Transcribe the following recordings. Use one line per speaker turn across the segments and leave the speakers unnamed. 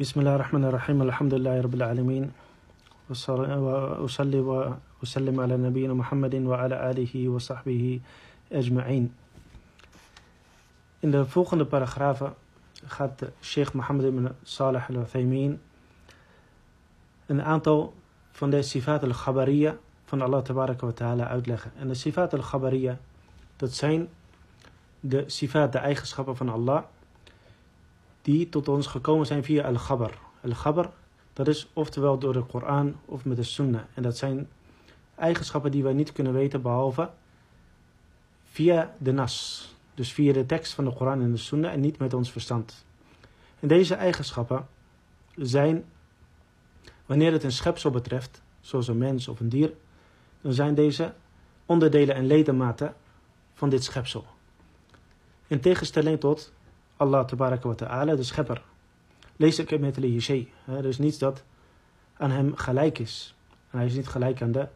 بسم الله الرحمن الرحيم الحمد لله رب العالمين وأصلي وأسلم على نبينا محمد وعلى آله وصحبه أجمعين In de volgende paragrafen gaat Sheikh Mohammed ibn Salih al-Uthaymin een aantal van de sifat al-Khabariya van Allah tabaraka wa ta'ala uitleggen. En de sifat al-Khabariya, dat zijn de sifat, de eigenschappen van Allah, die tot ons gekomen zijn via al-Khabar. Al-Khabar, dat is oftewel door de Koran of met de Sunnah. En dat zijn eigenschappen die wij niet kunnen weten behalve via de Nas. Dus via de tekst van de Koran en de Sunnah en niet met ons verstand. En deze eigenschappen zijn, wanneer het een schepsel betreft, zoals een mens of een dier, dan zijn deze onderdelen en ledematen van dit schepsel. In tegenstelling tot Allah tabaraka wa ta'ala, de schepper. Lees ik met shay. Er is niets dat aan hem gelijk is. En hij is niet gelijk aan de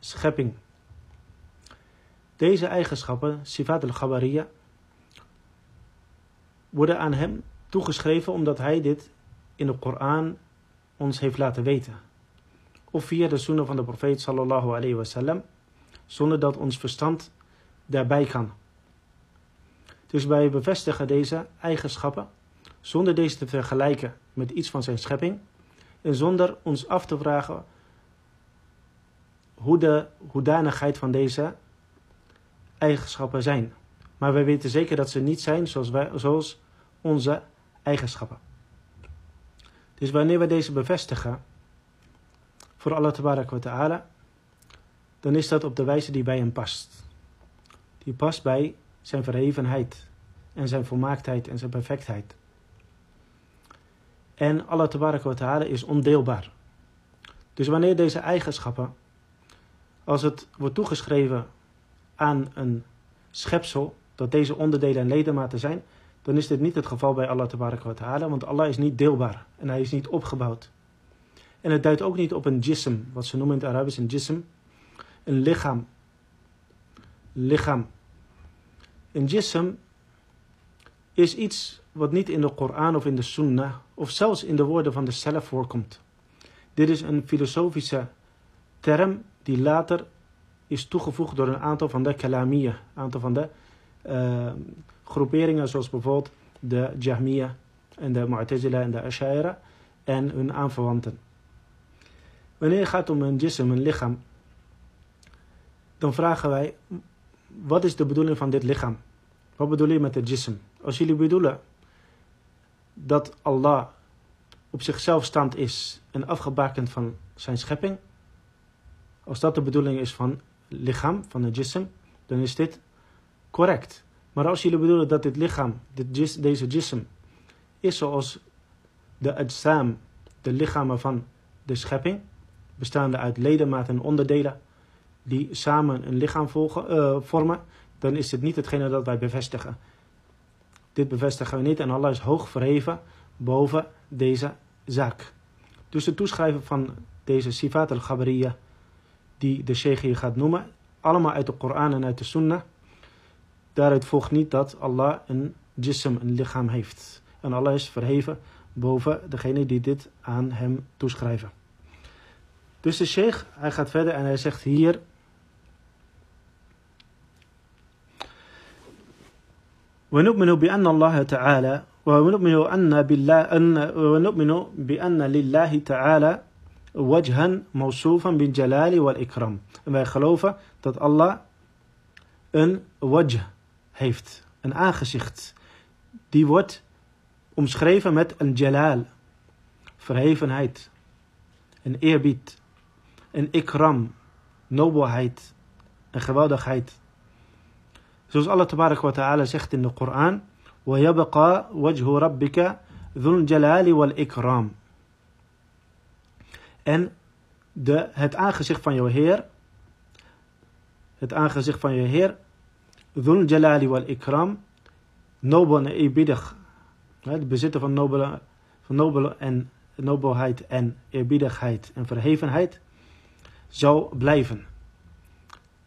schepping. Deze eigenschappen, sifat al-Ghabariya, worden aan hem toegeschreven omdat hij dit in de Koran ons heeft laten weten. Of via de sunnah van de profeet sallallahu alayhi wasallam, zonder dat ons verstand daarbij kan. Dus wij bevestigen deze eigenschappen zonder deze te vergelijken met iets van zijn schepping en zonder ons af te vragen hoe de hoedanigheid van deze eigenschappen zijn. Maar wij weten zeker dat ze niet zijn zoals, wij, zoals onze eigenschappen. Dus wanneer we deze bevestigen voor Allah wa ta'ala, dan is dat op de wijze die bij hem past. Die past bij zijn verhevenheid en zijn volmaaktheid en zijn perfectheid. En Allah wa ta'ala is ondeelbaar. Dus wanneer deze eigenschappen, als het wordt toegeschreven aan een schepsel, dat deze onderdelen en ledematen zijn, dan is dit niet het geval bij Allah wa ta'ala, want Allah is niet deelbaar en hij is niet opgebouwd. En het duidt ook niet op een jism, wat ze noemen in het Arabisch een jism, een lichaam. Lichaam. Een jism is iets wat niet in de Koran of in de Sunnah of zelfs in de woorden van de Salaf voorkomt. Dit is een filosofische term die later is toegevoegd door een aantal van de kalamiyah, een aantal van de uh, groeperingen zoals bijvoorbeeld de Jahmiyyah en de Mu'tazila en de Ashaira en hun aanverwanten. Wanneer het gaat om een jism, een lichaam, dan vragen wij, wat is de bedoeling van dit lichaam? Wat bedoel je met de jism? Als jullie bedoelen dat Allah op zichzelf stand is en afgebakend van zijn schepping, als dat de bedoeling is van lichaam, van de jism, dan is dit correct. Maar als jullie bedoelen dat dit lichaam, dit, deze jism, is zoals de ajsam, de lichamen van de schepping, bestaande uit ledematen en onderdelen, die samen een lichaam uh, vormen, dan is dit niet hetgene dat wij bevestigen. Dit bevestigen we niet en Allah is hoog verheven boven deze zaak. Dus het toeschrijven van deze sifat al-Ghabariya, die de sheikh hier gaat noemen, allemaal uit de Koran en uit de Sunnah, daaruit volgt niet dat Allah een jism, een lichaam heeft. En Allah is verheven boven degene die dit aan hem toeschrijven. Dus de sheikh, hij gaat verder en hij zegt hier ونؤمن بأن الله تعالى ونؤمن أن بالله أن ونؤمن بأن لله تعالى وجها موصوفا بالجلال والإكرام. En wij geloven dat Allah een wajh heeft, een aangezicht. Die wordt omschreven met een jalal, verhevenheid, een eerbied, een ikram, nobelheid, een geweldigheid. Zoals Allah tabarak wa ta'ala zegt in de Koran. وَيَبْقَى وَجْهُ رَبِّكَ ذُو الْجَلَالِ وَالْإِكْرَامِ En de, het aangezicht van jouw Heer, het aangezicht van je Heer, ذُو الْجَلَالِ وَالْإِكْرَامِ nobel en eerbiedig, het bezitten van nobele, van nobele en nobelheid en eerbiedigheid en verhevenheid, zou blijven.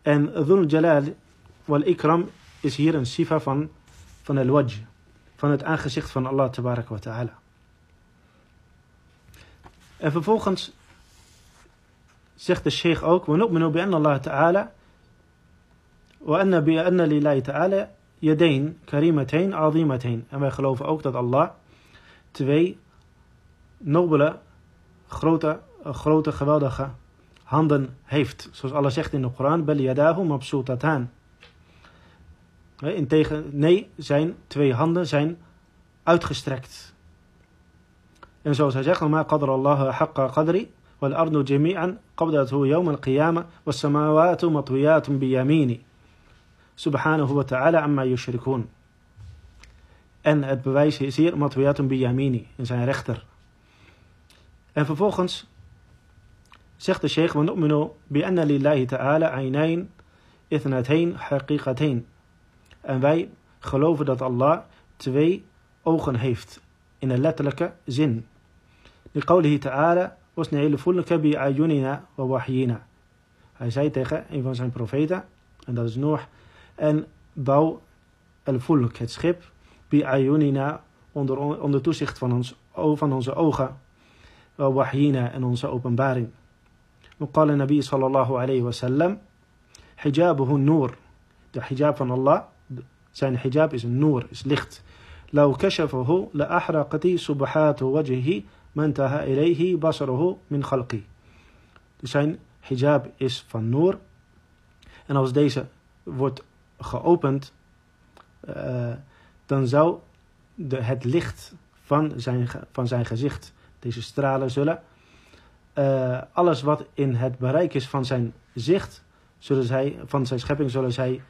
En ذُو الْجَلَالِ Wal ikram is hier een sifa van, van al-wajh, van het aangezicht van Allah tabarak wa ta'ala. En vervolgens zegt de sheikh ook, وَنُؤْمِنُ بِأَنَّ اللَّهَ تَعَالَى وَأَنَّ بِأَنَّ لِلَّهِ تَعَالَى يَدَيْن كَرِيمَتَيْن عَظِيمَتَيْن En wij geloven ook dat Allah twee nobele, grote, grote, geweldige handen heeft. Zoals Allah zegt in de Koran, bel yadahu mabsutatan. In tegen, nee, zijn twee handen zijn uitgestrekt. En zoals hij zegt, ma qadra Allah haqqa qadri, wal ardu jami'an qabdatuhu yawm al-qiyamah, was samawatu matwiyatun biyamini. Subhanahu wa ta'ala amma yushrikun. En het bewijs is hier matwiyatun biyamini, in zijn rechter. En vervolgens zegt de sheikh, وَنُؤْمِنُ بِأَنَّ لِلَّهِ تَعَالَى عَيْنَيْن إِثْنَتَيْن حَقِيقَتَيْن En wij geloven dat Allah twee ogen heeft, in een letterlijke zin. لِقَوْلِهِ تَعَالَى وَاسْنَعِلُ فُلْكَ بِأَعْيُنِنَا وَوَحْيِنَا Hij zei tegen een van zijn profeten, en dat is Noach, en bouw al-fulk, het schip, bi-ayunina, onder, onder toezicht van, ons, van onze ogen, wa wahyina en onze openbaring. وقال النبي صلى الله عليه وسلم حجابه النور de hijab van Allah zijn hijab is een noor, is licht لو كشفه لأحرقت سبحات وجهه ما انتهى إليه بصره من خلقه dus zijn hijab is van noor en als deze wordt geopend uh, dan zou de, het licht van zijn, van zijn gezicht deze stralen zullen uh, alles wat in het bereik is van zijn zicht, zullen zij, van zijn schepping, zullen zij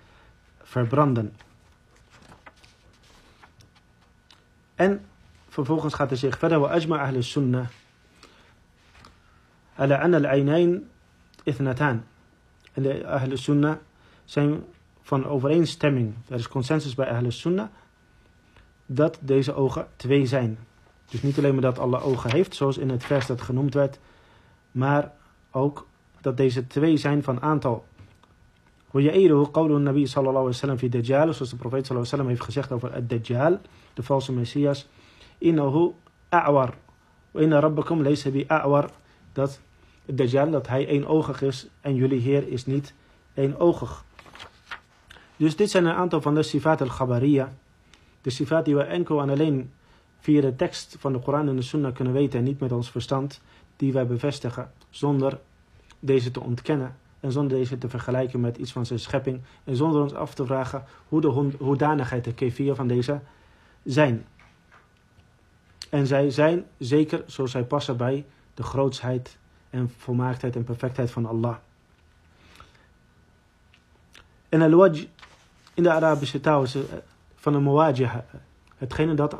verbranden. En vervolgens gaat hij zich verder, وَأَجْمَعَ أَهْلِ السُنَّةِ على أن العينين إثنتان. En de Ahl Sunnah zijn van overeenstemming, er is consensus bij Ahl Sunnah, dat deze ogen twee zijn. Dus niet alleen maar dat Allah ogen heeft, zoals in het vers dat genoemd werd, maar ook dat deze twee zijn van aantal. ويأيده قول النبي صلى الله عليه وسلم في دجال zoals de profeet صلى الله عليه وسلم heeft gezegd over het Dajjal, de valse Messias. إنه أعور وإن ربكم ليس بأعور dat het Dajjal, dat hij eenoogig is en jullie Heer is niet eenoogig. Dus dit zijn een aantal van de sifat al-Khabariya. De sifat die we enkel en alleen via de tekst van de Koran en de Sunnah kunnen weten en niet met ons verstand die wij bevestigen zonder deze te ontkennen en zonder deze te vergelijken met iets van zijn schepping en zonder ons af te vragen hoe de hoedanigheid, de kefir van deze zijn. En zij zijn zeker zoals zij passen bij de grootsheid en volmaaktheid en perfectheid van Allah. En al-waj in de Arabische taal is van een muwajih, hetgene dat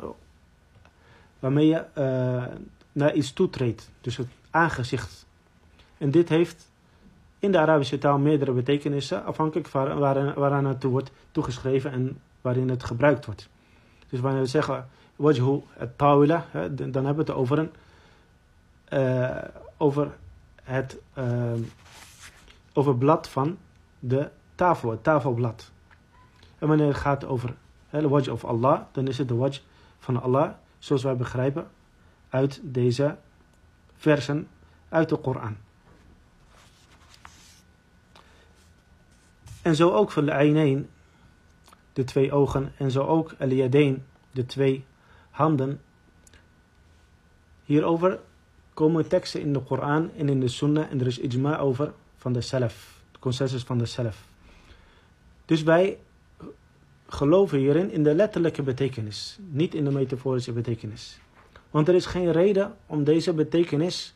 waarmee je uh, naar iets toetreedt. Dus het aangezicht. En dit heeft in de Arabische taal meerdere betekenissen, afhankelijk van waaraan het wordt toegeschreven en waarin het gebruikt wordt. Dus wanneer we zeggen wajhu tawila, dan hebben we het over, een, uh, over het uh, over blad van de tafel, het tafelblad. En wanneer het gaat over de wajh of Allah, dan is het de wajh van Allah, zoals wij begrijpen uit deze versen uit de Koran. En zo ook van de Ainain, de twee ogen, en zo ook Eliadeen, de twee handen. Hierover komen teksten in de Koran en in de Sunnah en er is ijma over van de Salaf, de consensus van de Salaf. Dus wij geloven hierin in de letterlijke betekenis, niet in de metaforische betekenis. Want er is geen reden om deze betekenis,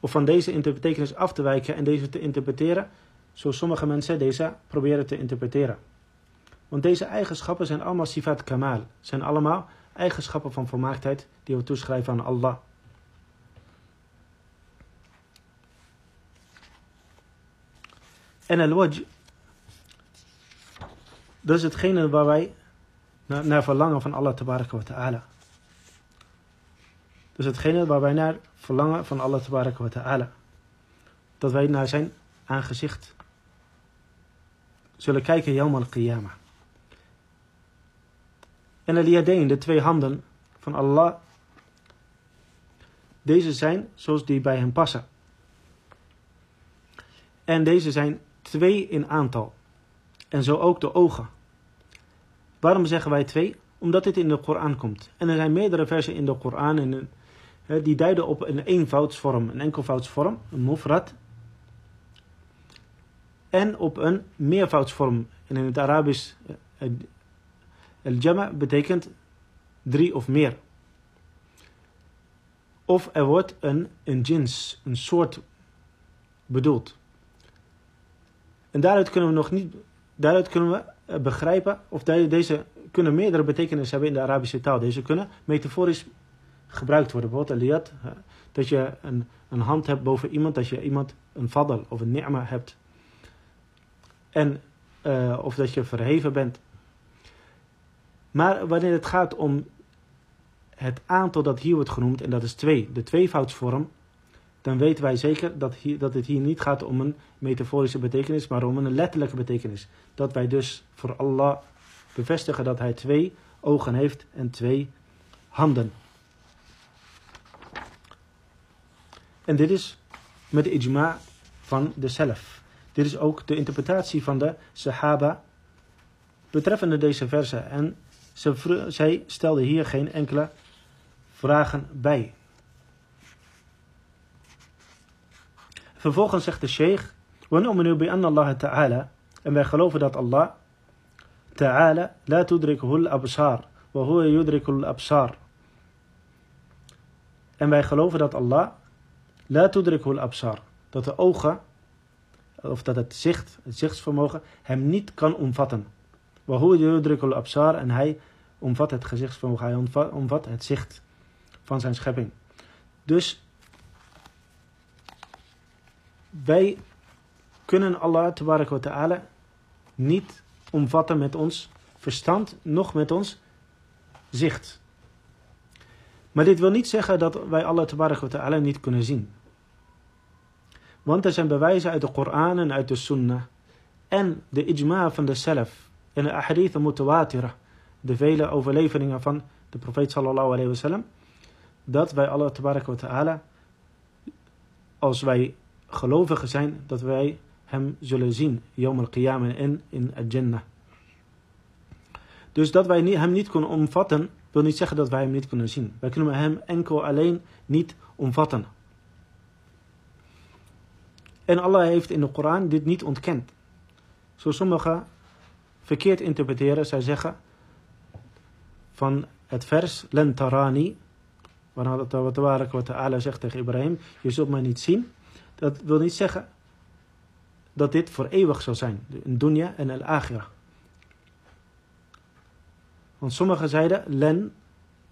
of van deze betekenis af te wijken en deze te interpreteren, zoals sommige mensen deze proberen te interpreteren. Want deze eigenschappen zijn allemaal sifat kamal, zijn allemaal eigenschappen van volmaaktheid die we toeschrijven aan Allah. En al-waj, dat is hetgene waar wij naar, verlangen van Allah tabaraka wa ta'ala. Dus hetgene waar wij naar verlangen van Allah tabaraka wa ta'ala. Dat wij naar zijn aangezicht zullen kijken Yawm al-Qiyamah. En al de twee handen van Allah, Deze zijn zoals die bij hem passen. En deze zijn twee in aantal. En zo ook de ogen. Waarom zeggen wij twee? Omdat dit in de Koran komt. En er zijn meerdere versen in de Koran en, die duiden op een eenvoudsvorm, een enkelvoudsvorm, een mufrad. En op een meervoudsvorm. En in het Arabisch, al-jama betekent drie of meer. Of er wordt een, een jins, een soort bedoeld. En daaruit kunnen we nog niet, daaruit kunnen we eh, begrijpen, of deze kunnen meerdere betekenissen hebben in de Arabische taal. Deze kunnen metaforisch gebruikt worden. Bijvoorbeeld dat je een, een hand hebt boven iemand, dat je iemand een fadl of een ni'ma hebt. En, uh, of dat je verheven bent. Maar wanneer het gaat om het aantal dat hier wordt genoemd, en dat is twee, de tweevoudsvorm, dan weten wij zeker dat, hier, dat het hier niet gaat om een metaforische betekenis, maar om een letterlijke betekenis. Dat wij dus voor Allah bevestigen dat hij twee ogen heeft en twee handen. En dit is met de ijma van de zelf. Dit is ook de interpretatie van de Sahaba betreffende deze verse. En ze, zij stelde hier geen enkele vragen bij. Vervolgens zegt de sheikh, وَنُؤْمِنُ بِأَنَّ اللَّهَ ta'ala En wij geloven dat Allah ta'ala la tudrikuhu al-absar wa huwa yudriku al-absar. En wij geloven dat Allah la tudrikuhu al-absar. Dat de ogen, of dat het zicht, het zichtsvermogen, hem niet kan omvatten. Wa huwa yudriku al-absar. En hij omvat het gezichtsvermogen, hij omvat het zicht van zijn schepping. Dus wij kunnen Allah ta'ala niet omvatten met ons verstand, nog met ons zicht. Maar dit wil niet zeggen dat wij Allah wa ta'ala niet kunnen zien. Want er zijn bewijzen uit de Koran en uit de Sunnah en de ijma van de Salaf en de ahadith mutawatira, de vele overleveringen van de profeet sallallahu alayhi wa sallam, dat wij Allah wa ta'ala, als wij gelovigen zijn, dat wij hem zullen zien, Yom al-Qiyamah en in al-Jannah. Dus dat wij hem niet kunnen omvatten, wil niet zeggen dat wij hem niet kunnen zien. Wij kunnen hem enkel alleen niet omvatten. En Allah heeft in de Koran dit niet ontkend. Zoals sommigen verkeerd interpreteren, zij zeggen van het vers Lentarani, Waarna wat ta'ala zegt tegen Ibrahim, je zult mij niet zien. Dat wil niet zeggen dat dit voor eeuwig zal zijn. In dunya en al-akhirah. Want sommigen zeiden, len,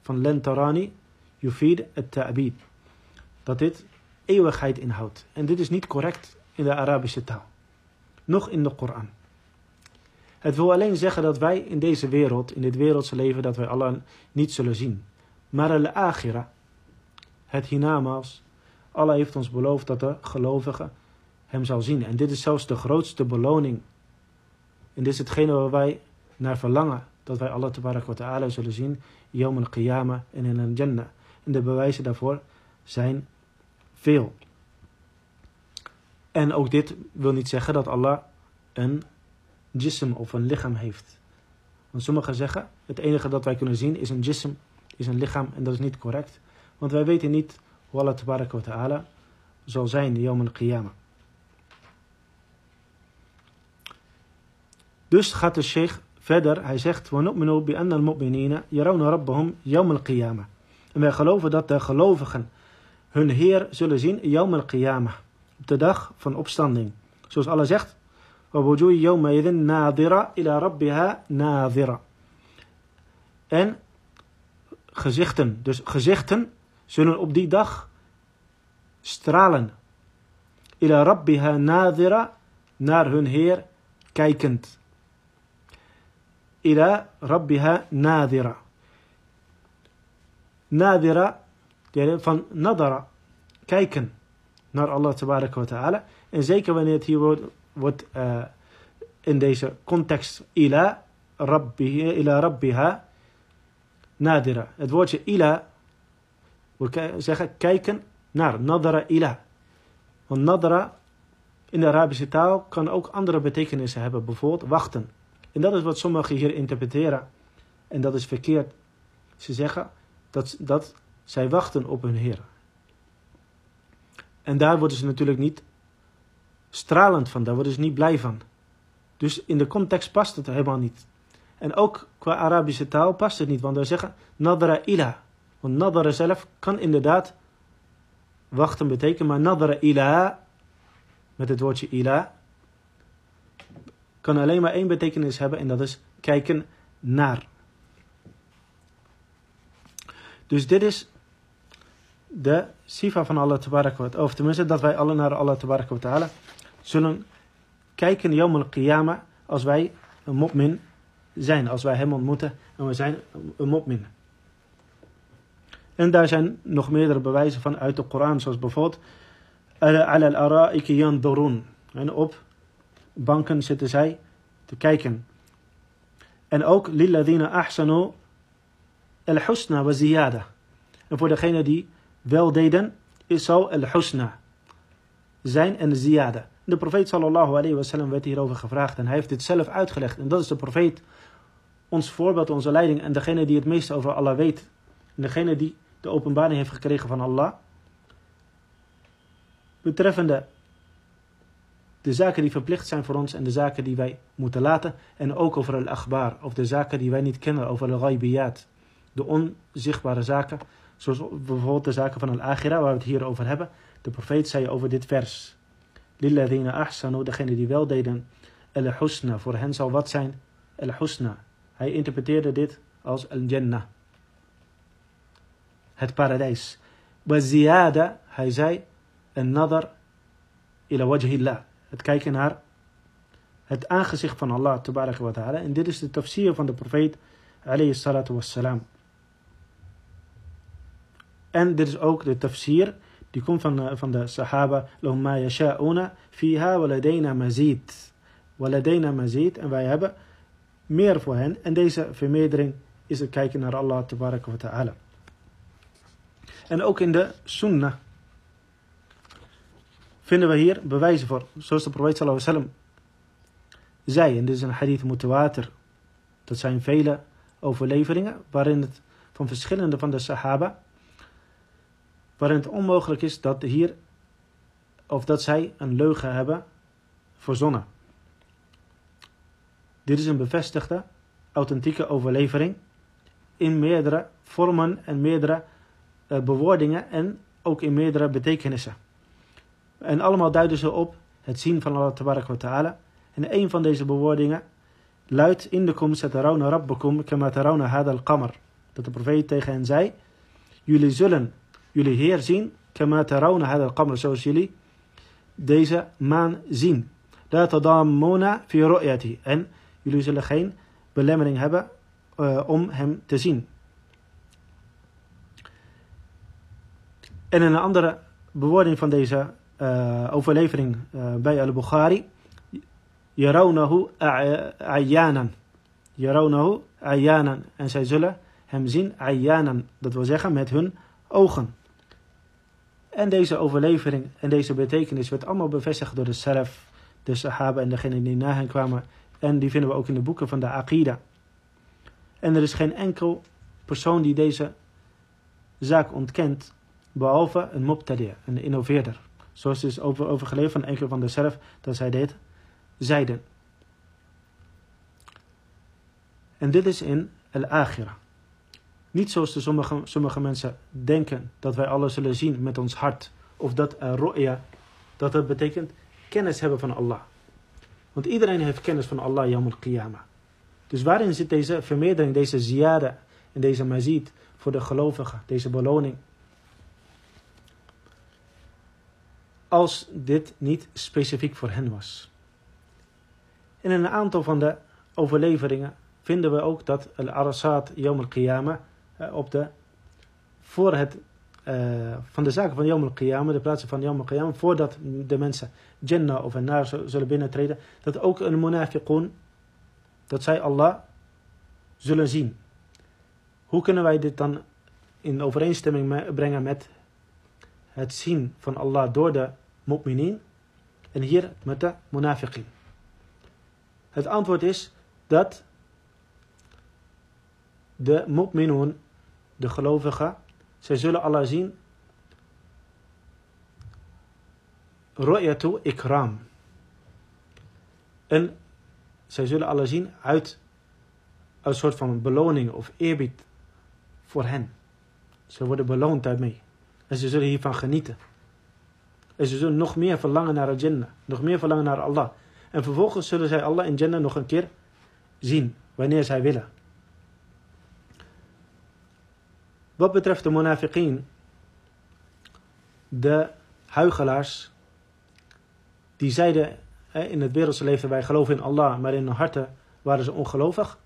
van len tarani, yufid het ta'bid. Dat dit eeuwigheid inhoudt. En dit is niet correct in de Arabische taal. Nog in de Koran. Het wil alleen zeggen dat wij in deze wereld, in dit wereldse leven, dat wij Allah niet zullen zien. Maar al-akhira, het hiernamaals, Allah heeft ons beloofd dat de gelovige hem zal zien. En dit is zelfs de grootste beloning. En dit is hetgene waar wij naar verlangen. Dat wij Allah wa ta'ala zullen zien. Yom al-Qiyamah en in een Jannah. En de bewijzen daarvoor zijn veel. En ook dit wil niet zeggen dat Allah een jism of een lichaam heeft. Want sommigen zeggen, het enige dat wij kunnen zien is een jism is een lichaam en dat is niet correct. Want wij weten niet hoe Allah tabaraka wa ta'ala zal zijn in Yom al-Qiyamah. Dus gaat de sheikh verder, hij zegt, وَنُؤْمِنُوا بِأَنَّ الْمُؤْمِنِينَ يَرَوْنَ رَبَّهُمْ يَوْمَ الْقِيَامَةِ En wij geloven dat de gelovigen hun Heer zullen zien Yom al-Qiyamah, op de dag van opstanding. Zoals Allah zegt, وَوُجُوِ يَوْمَ إِذٍ نَاظِرَ إِلَى رَبِّهَا نَاظِرَ En gezichten. Dus gezichten zullen op die dag stralen. Ila rabbiha nadira, naar hun Heer kijkend. Ila rabbiha nadira. Nadira, van nadara, kijken naar Allah wa ta'ala. En zeker wanneer het hier wordt, in deze context ila rabbiha, ila rabbiha nadira. Het woordje ila We zeggen kijken naar, nadara ila. Want nadara in de Arabische taal kan ook andere betekenissen hebben, bijvoorbeeld wachten. En dat is wat sommigen hier interpreteren. En dat is verkeerd. Ze zeggen dat, dat zij wachten op hun Heer. En daar worden ze natuurlijk niet stralend van, daar worden ze niet blij van. Dus in de context past het helemaal niet. En ook qua Arabische taal past het niet, want we zeggen nadra ila. Want nadra zelf kan inderdaad wachten betekenen, maar nadra ila, met het woordje ila, kan alleen maar één betekenis hebben en dat is kijken naar. Dus dit is de sifa van Allah tabaraka Of tenminste dat wij alle naar Allah tabaraka wa ta'ala zullen kijken yawm al-qiyamah als wij een mu'min zijn. Als wij hem ontmoeten en we zijn een mu'min. En daar zijn nog meerdere bewijzen van uit de Koran. Zoals bijvoorbeeld ala al-ara'iki yandurun. En op banken zitten zij te kijken. En ook lilladina ahsanu al-husna wa ziyada. En voor degene die wel deden, is al-husna zijn en ziyada. De profeet sallallahu alayhi wa sallam werd hierover gevraagd en hij heeft dit zelf uitgelegd. En dat is de profeet, ons voorbeeld, onze leiding en degene die het meeste over Allah weet. En degene die de openbaring heeft gekregen van Allah. Betreffende de zaken die verplicht zijn voor ons en de zaken die wij moeten laten. En ook over al-akhbar, of de zaken die wij niet kennen, over al-ghaibiyat. De onzichtbare zaken, zoals bijvoorbeeld de zaken van al-akhira, waar we het hier over hebben. De profeet zei over dit vers. Lilladina ahsanu, degene die wel deden, al-husna. Voor hen zal wat zijn? Al-husna. Hij interpreteerde dit als al-jannah. Het paradijs. Waziyada, hij zei, een nadar ila wajhillah. Het kijken naar het aangezicht van Allah, tabaraka wa ta'ala. En dit is de tafsir van de profeet, alayhi salatu wassalam. En dit is ook de tafsir die komt van, eh, van de Sahaba. Lahum ma yasha'una fiha mazid. Mazid. En wij hebben meer voor hen. En deze vermeerdering is het kijken naar Allah tabaraka wa ta'ala. En ook in de sunnah vinden we hier bewijzen voor. Zoals de profeet sallallahu alaihi wasallam zei. En dit is een hadith mutawatir. Dat zijn vele overleveringen waarin het van verschillende van de sahaba waarin het onmogelijk is dat hier of dat zij een leugen hebben verzonnen. Dit is een bevestigde, authentieke overlevering in meerdere vormen en meerdere uh, bewoordingen en ook in meerdere betekenissen. En allemaal duiden ze op het zien van Allah wa ta'ala. En een van deze bewoordingen luidt in de kum satarawna rabbakum kama tarawna hada al-qamar. Dat de profeet tegen hen zei, jullie zullen jullie Heer zien, kama tarawna hada al-qamar, zoals jullie deze maan zien. La tadammuna fi ru'yati. En jullie zullen geen belemmering hebben uh, om hem te zien. En een andere bewoording van deze uh, overlevering uh, bij al-Bukhari. Yarawnahu ayyanan. Yarawnahu ayyanan. En zij zullen hem zien ayyanan. Dat wil zeggen met hun ogen. En deze overlevering en deze betekenis werd allemaal bevestigd door de Salaf, de Sahaba en degenen die na hen kwamen. En die vinden we ook in de boeken van de Aqidah. En er is geen enkel persoon die deze zaak ontkent, behalve een mubtadi', een innoveerder. Zoals is over, overgeleverd van enkele van de Salaf, dat zij dit zeiden. En dit is in al-akhirah. Niet zoals de sommige, sommige mensen denken dat wij alles zullen zien met ons hart. Of dat uh, ru'ya, dat dat betekent kennis hebben van Allah. Want iedereen heeft kennis van Allah yawm al-qiyamah. Dus waarin zit deze vermeerdering, deze ziyada en deze mazid voor de gelovigen, deze beloning? Als dit niet specifiek voor hen was. in een aantal van de overleveringen vinden we ook dat al-arasat yawm al-qiyamah op de, voor het, uh, van de zaken van Yom al-Qiyamah, de plaatsen van Yom al-Qiyamah, voordat de mensen Jannah of naar zullen binnentreden, dat ook een munafiqun, dat zij Allah zullen zien. Hoe kunnen wij dit dan in overeenstemming brengen met het zien van Allah door de mu'minin en hier met de munafiqin. Het antwoord is dat de mu'minun, de gelovigen, zij zullen Allah zien ru'yatu ikram. En zij zullen Allah zien uit een soort van beloning of eerbied voor hen. Ze worden beloond daarmee. En ze zullen hiervan genieten. En ze zullen nog meer verlangen naar Jannah. Nog meer verlangen naar Allah. En vervolgens zullen zij Allah in Jannah nog een keer zien. Wanneer zij willen. Wat betreft de munafiqeen. De huigelaars. Die zeiden in het wereldse leven wij geloven in Allah. Maar in hun harten waren ze ongelovig.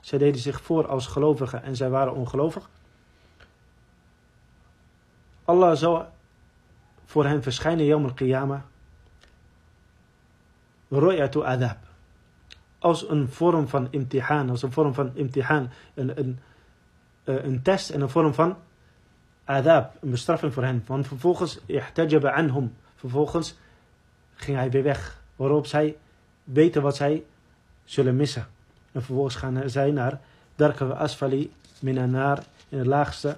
Zij deden zich voor als gelovigen en zij waren ongelovig. Allah zal voor hen verschijnen Yom al-Qiyamah. Ro'yatu adab. Als een vorm van imtihan, als een vorm van imtihan, een, een, eh, een test en een vorm van adab, een bestraffing voor hen. Want vervolgens, ihtajaba anhum, vervolgens ging hij weer weg. Waarop zij weten wat zij zullen missen. En vervolgens gaan zij naar darka asfali minanar in het laagste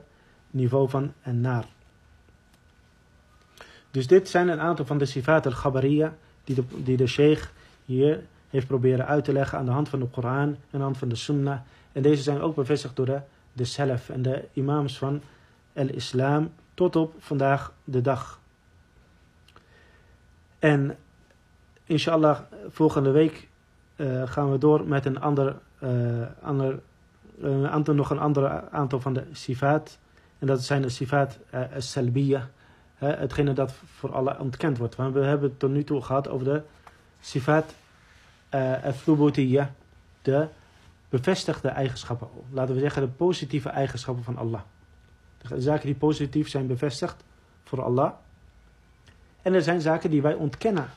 niveau van en naar. Dus dit zijn een aantal van de sifat al-Ghabariya die de, die de sheikh hier heeft proberen uit te leggen aan de hand van de Koran en aan de hand van de Sunnah. En deze zijn ook bevestigd door de, de en de imams van el-Islam tot op vandaag de dag. En inshallah, volgende week uh, gaan we door met een ander, uh, ander uh, aantal, nog een ander aantal van de sifat. En dat zijn de sifat al-Salbiya hetgene dat voor alle ontkend wordt. Want we hebben het tot nu toe gehad over de sifat uh, de bevestigde eigenschappen. Laten we zeggen de positieve eigenschappen van Allah. De zaken die positief zijn bevestigd voor Allah. En er zijn zaken die wij ontkennen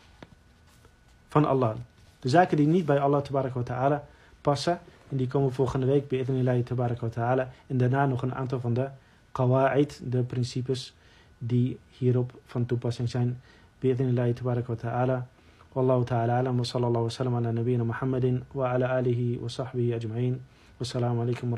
van Allah. De zaken die niet bij Allah ta'ala passen. En die komen volgende week bij Idnillahi ta'ala. En daarna nog een aantal van de qawa'id, de principes die hierop van toepassing zijn. Tabaraka wa ta'ala. Wallahu ta'ala alam wa sallallahu wa sallam ala nabiyina Muhammadin wa ala alihi wa sahbihi ajma'in. Wassalamu alaikum